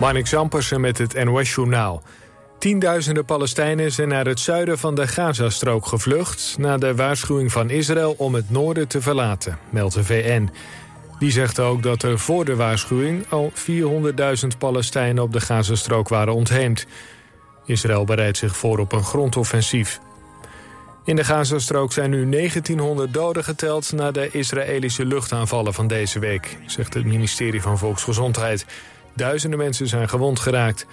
Marnik Zampersen met het NOS Journaal. Tienduizenden Palestijnen zijn naar het zuiden van de Gazastrook gevlucht... na de waarschuwing van Israël om het noorden te verlaten, meldt de VN. Die zegt ook dat er voor de waarschuwing al 400.000 Palestijnen op de Gazastrook waren ontheemd. Israël bereidt zich voor op een grondoffensief. In de Gazastrook zijn nu 1900 doden geteld... na de Israëlische luchtaanvallen van deze week... zegt het ministerie van Volksgezondheid. Duizenden mensen zijn gewond geraakt.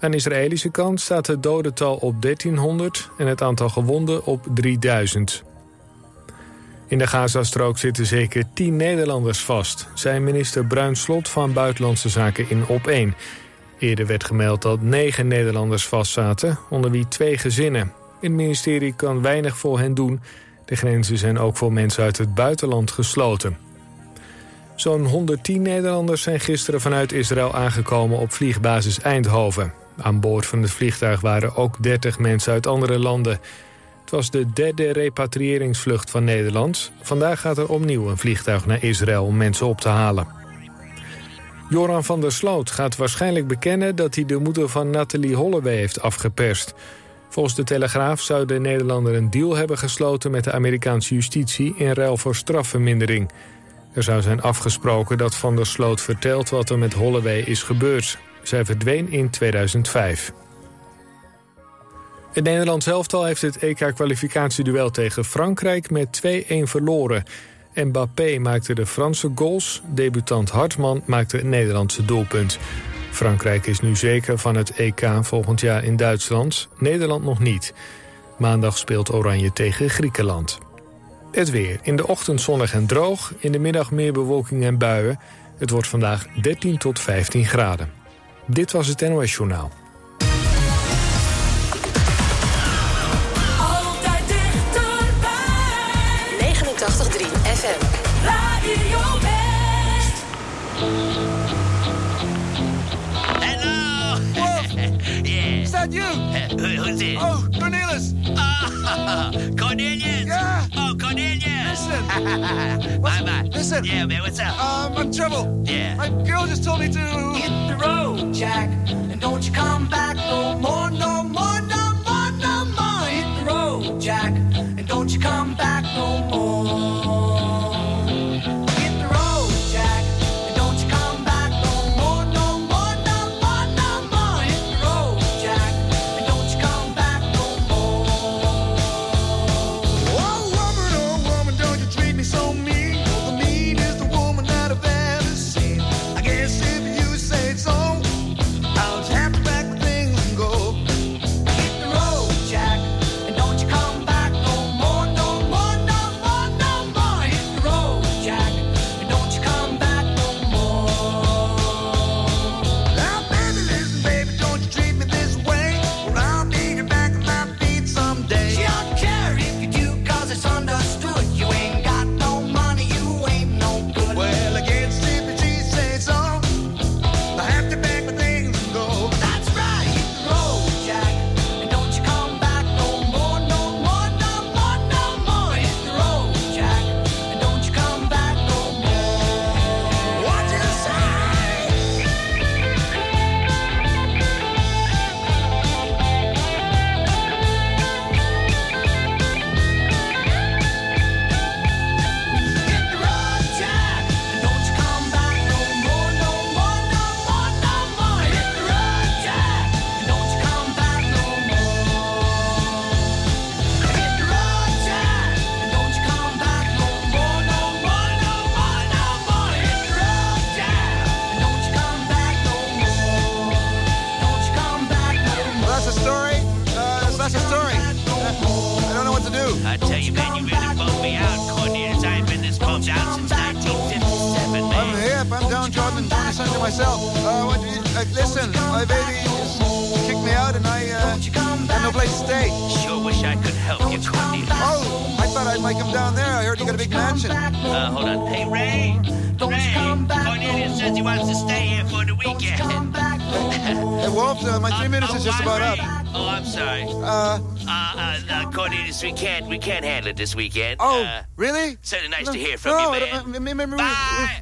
Aan de Israëlische kant staat het dodental op 1300... en het aantal gewonden op 3000. In de Gazastrook zitten zeker 10 Nederlanders vast... zei minister Bruin Slot van Buitenlandse Zaken in Op 1. Eerder werd gemeld dat negen Nederlanders vastzaten... onder wie twee gezinnen. Het ministerie kan weinig voor hen doen. De grenzen zijn ook voor mensen uit het buitenland gesloten. Zo'n 110 Nederlanders zijn gisteren vanuit Israël aangekomen op vliegbasis Eindhoven. Aan boord van het vliegtuig waren ook 30 mensen uit andere landen. Het was de derde repatriëringsvlucht van Nederland. Vandaag gaat er opnieuw een vliegtuig naar Israël om mensen op te halen. Joran van der Sloot gaat waarschijnlijk bekennen dat hij de moeder van Nathalie Holloway heeft afgeperst. Volgens de Telegraaf zou de Nederlander een deal hebben gesloten met de Amerikaanse justitie in ruil voor strafvermindering. Er zou zijn afgesproken dat Van der Sloot vertelt wat er met Holloway is gebeurd. Zij verdween in 2005. Het Nederlands elftal heeft het EK-kwalificatieduel tegen Frankrijk met 2-1 verloren. Mbappé maakte de Franse goals, debutant Hartman maakte het Nederlandse doelpunt. Frankrijk is nu zeker van het EK volgend jaar in Duitsland, Nederland nog niet. Maandag speelt Oranje tegen Griekenland. Het weer. In de ochtend zonnig en droog, in de middag meer bewolking en buien. Het wordt vandaag 13 tot 15 graden. Dit was het NOS Journaal. Altijd dichterbij. 89.3 FM. Radio West. Hello! yeah. Is that you? Who, who's it? Oh, Cornelis! Oh, Cornelius! Yeah. Oh, Cornelius! Listen. bye bye. listen. Yeah, man, what's up? Um, I'm in trouble. Yeah. My girl just told me to. Hit the road, Jack, and don't you come back no more, no more, no more, no more. Hit the road, Jack, and don't you come back no more. Weekend. oh, Uh, really? certainly nice No, to hear from no, you, man. me- me- me- Bye.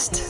Just.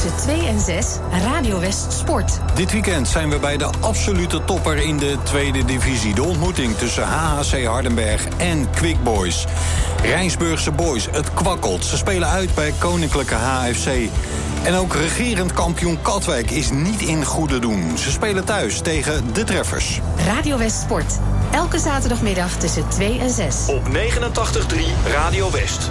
Tussen 2 en 6 Radio West Sport. Dit weekend zijn we bij de absolute topper in de tweede divisie. De ontmoeting tussen HHC Hardenberg en Quick Boys. Rijnsburgse Boys, het kwakkelt. Ze spelen uit bij Koninklijke HFC. En ook regerend kampioen Katwijk is niet in goede doen. Ze spelen thuis tegen de treffers. Radio West Sport. Elke zaterdagmiddag tussen 2 en 6. Op 89.3 Radio West.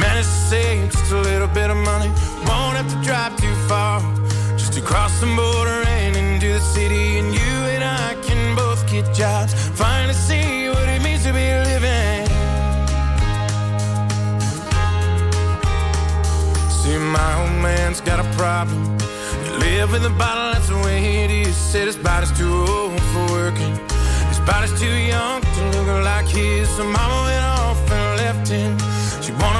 Managed to save just a little bit of money. Won't have to drive too far. Just to cross the border and into the city. And you and I can both get jobs. Finally see what it means to be living. See, my old man's got a problem. Live in the bottle, that's the way it is. Said his body's too old for working. His body's too young to look like his. So mama went off and left him.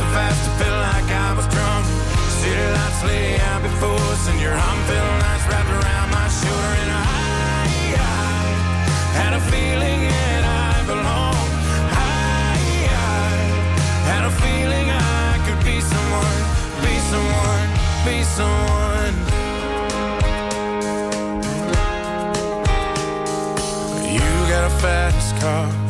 So fast, it felt like I was drunk. City lights lay out before us, and your arm felt nice wrapped around my shoulder. And I, I had a feeling that I belonged. I, I had a feeling I could be someone, be someone, be someone. You got a fast car.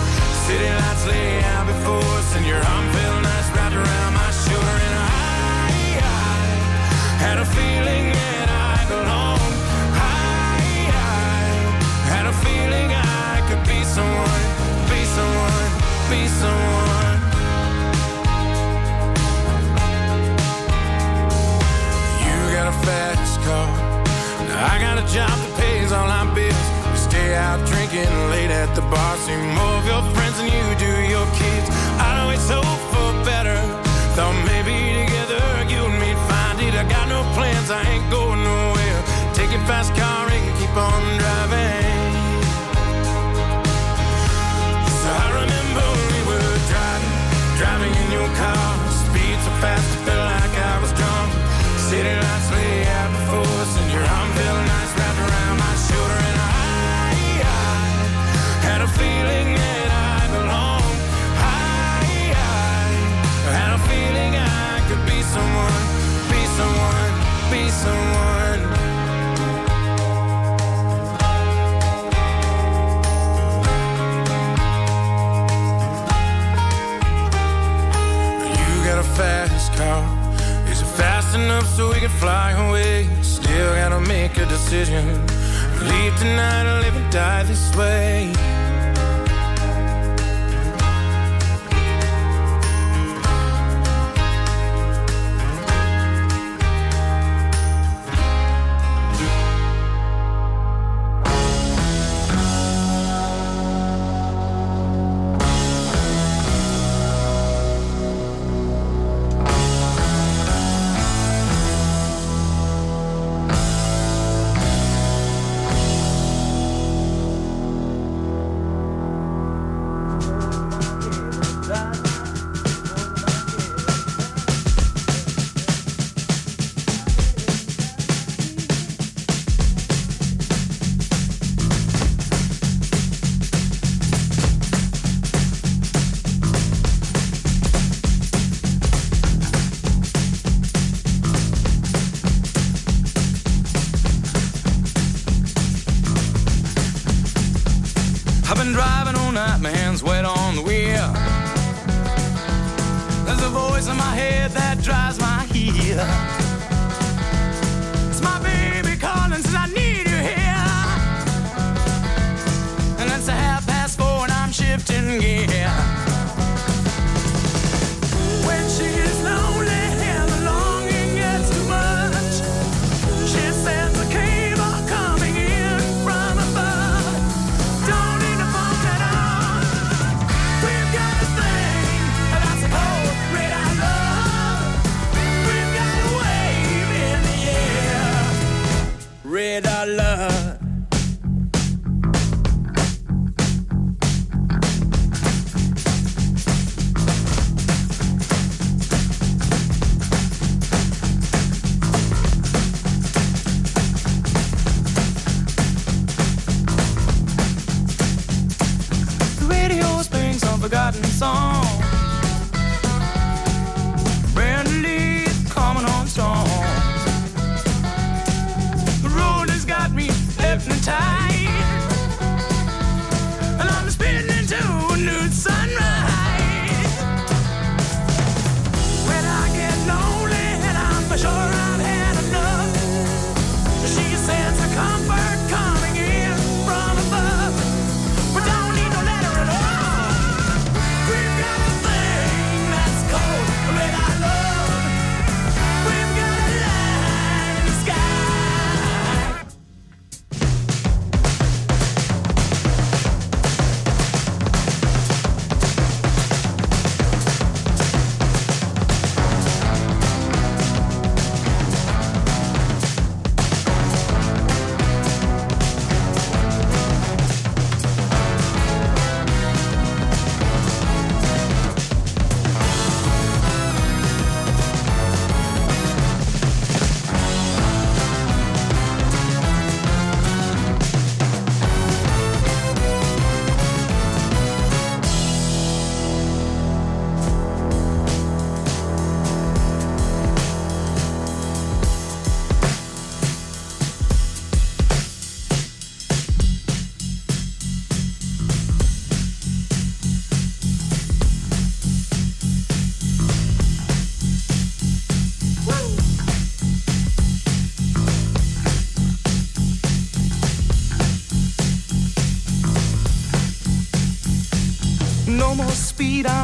City lights lay out before us, and your arm felt nice wrapped around my shoulder. And I, I had a feeling that I belonged. I, I had a feeling I decision. Leave tonight or live and die this way.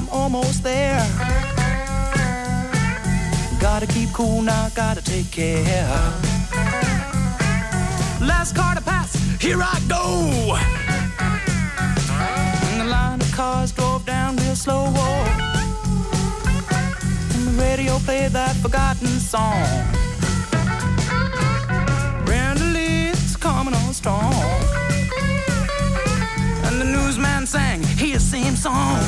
I'm almost there. Gotta keep cool now, gotta take care. Last car to pass, here I go. And the line of cars drove down real slow. And the radio played that forgotten song. Brandley's coming on strong. And the newsman sang his same song.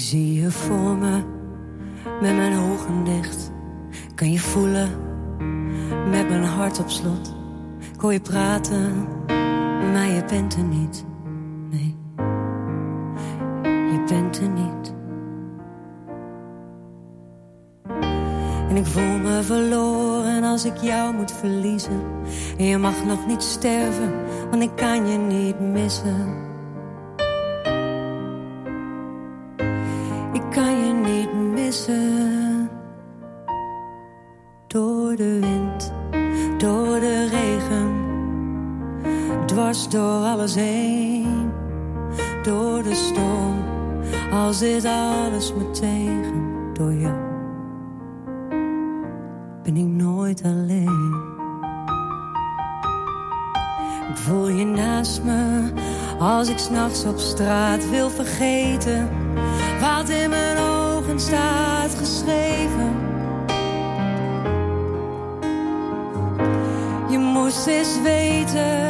zie je voor me, met mijn ogen dicht. Kan je voelen, met mijn hart op slot. Ik hoor je praten, maar je bent er niet. Nee, je bent er niet. En ik voel me verloren als ik jou moet verliezen. En je mag nog niet sterven, want ik kan je niet missen. Al zit alles me tegen door jou, ben ik nooit alleen. Ik voel je naast me als ik s'nachts op straat wil vergeten wat in mijn ogen staat geschreven. Je moest eens weten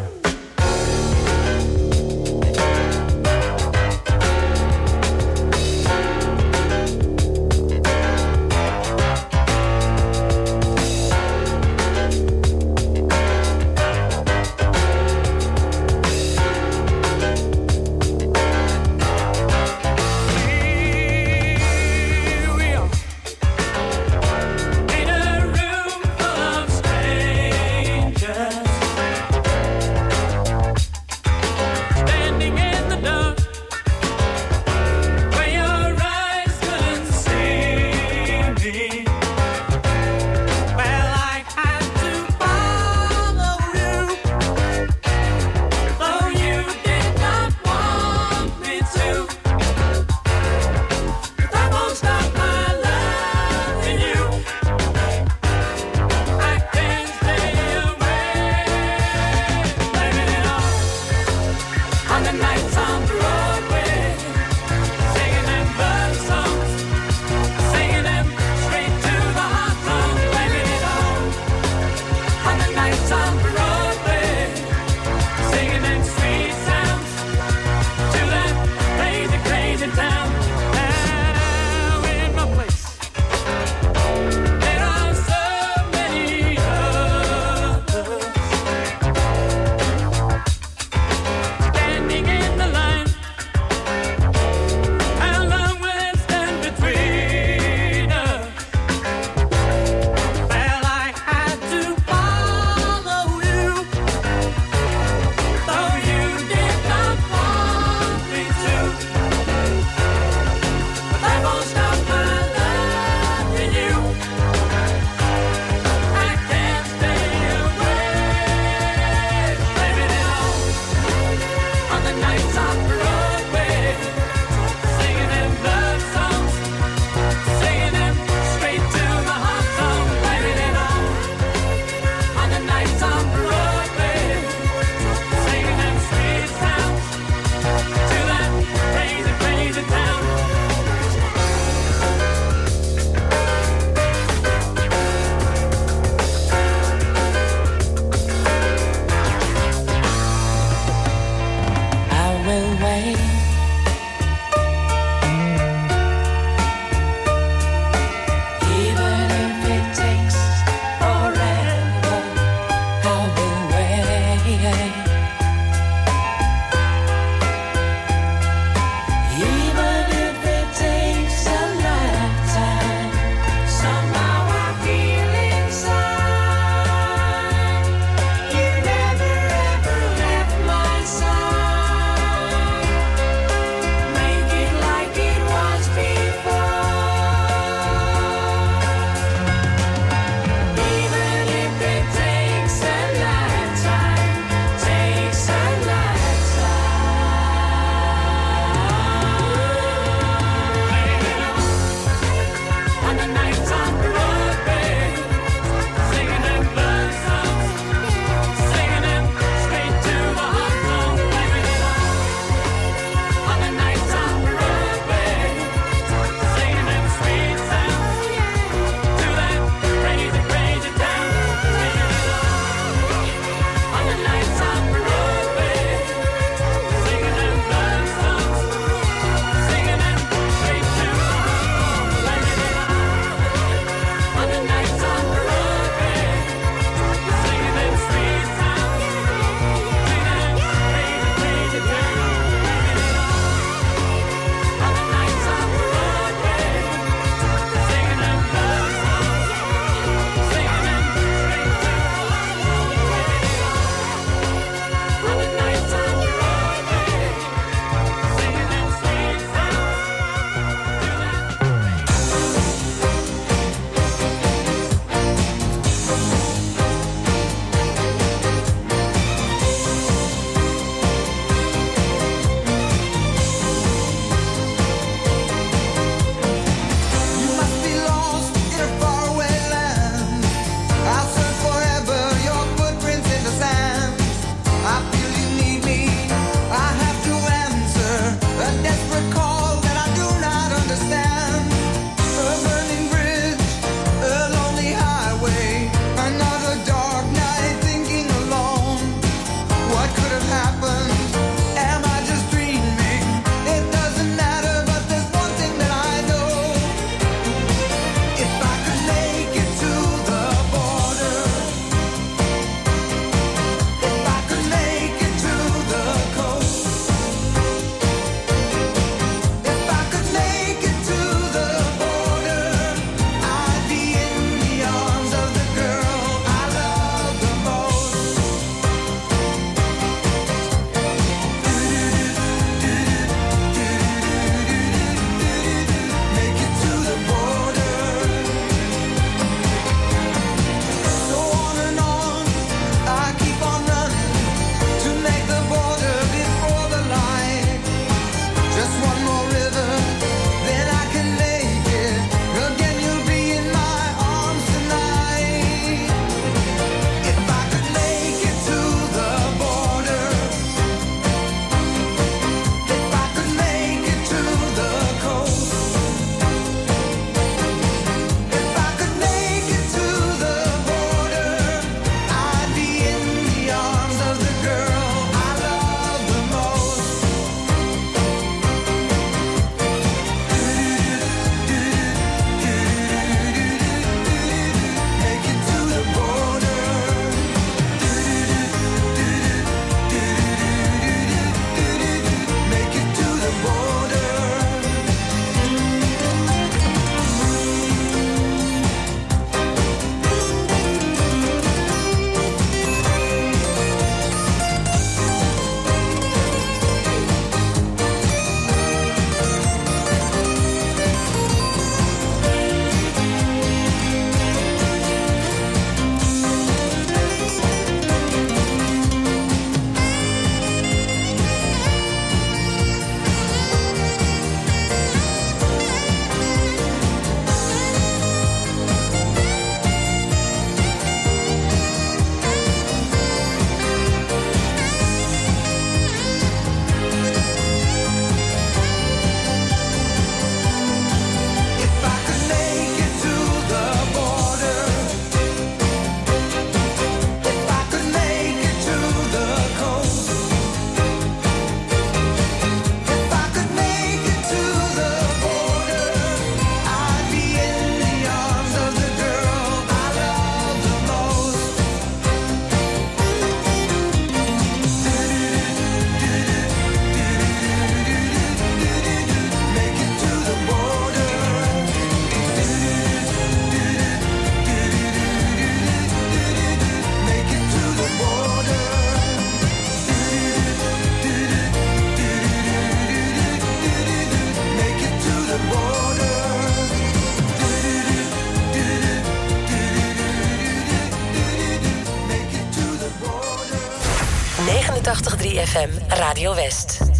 Radio West.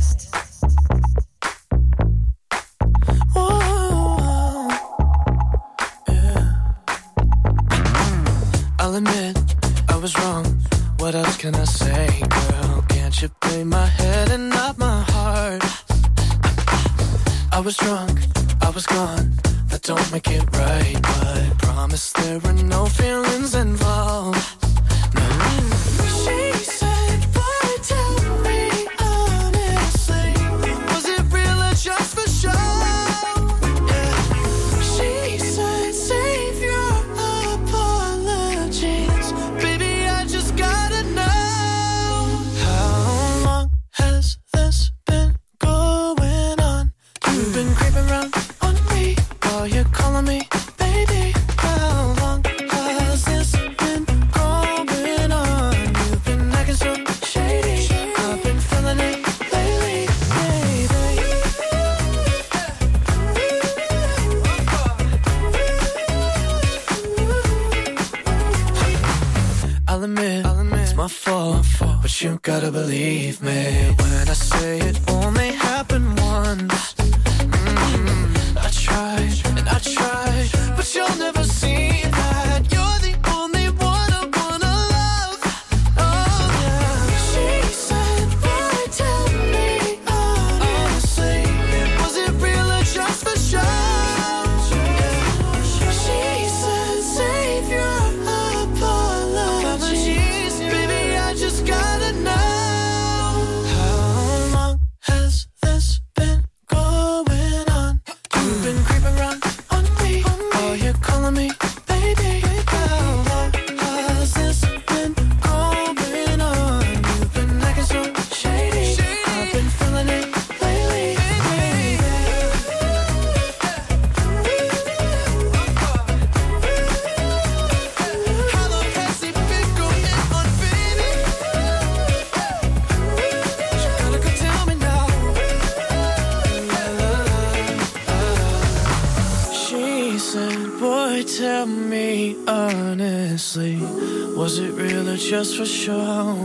Just for show?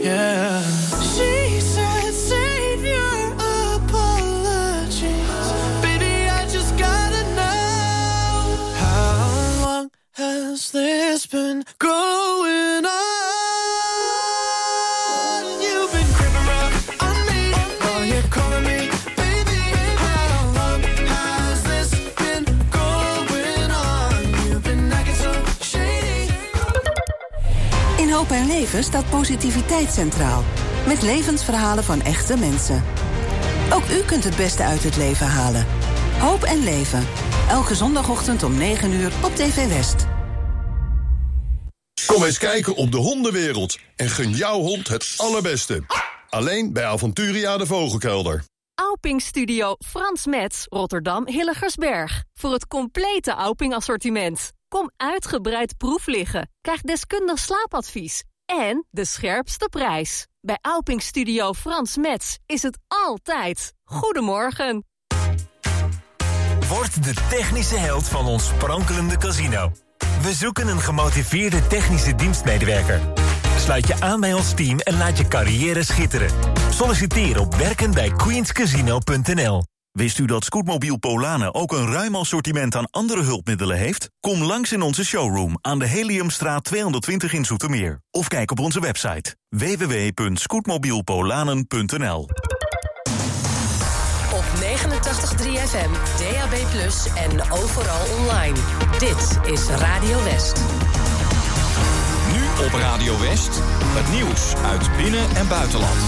Yeah. She said, Save your apologies. Baby, I just gotta know. How long has this been Leven staat positiviteit centraal. Met levensverhalen van echte mensen. Ook u kunt het beste uit het leven halen. Hoop en Leven. Elke zondagochtend om 9 uur op TV West. Kom eens kijken op de hondenwereld en gun jouw hond het allerbeste. Alleen bij Aventuria de Vogelkelder. Auping Studio Frans Metz, Rotterdam Hilligersberg. Voor het complete Auping assortiment. Kom uitgebreid proef liggen. Krijg deskundig slaapadvies. En de scherpste prijs. Bij Auping Studio Frans Metz is het altijd. Goedemorgen. Word de technische held van ons sprankelende casino. We zoeken een gemotiveerde technische dienstmedewerker. Sluit je aan bij ons team en laat je carrière schitteren. Solliciteer op werkenbijqueenscasino.nl Wist u dat Scootmobiel Polanen ook een ruim assortiment aan andere hulpmiddelen heeft? Kom langs in onze showroom aan de Heliumstraat 220 in Zoetermeer. Of kijk op onze website www.scootmobielpolanen.nl Op 89.3 FM, DAB+, en overal online. Dit is Radio West. Nu op Radio West, het nieuws uit binnen- en buitenland.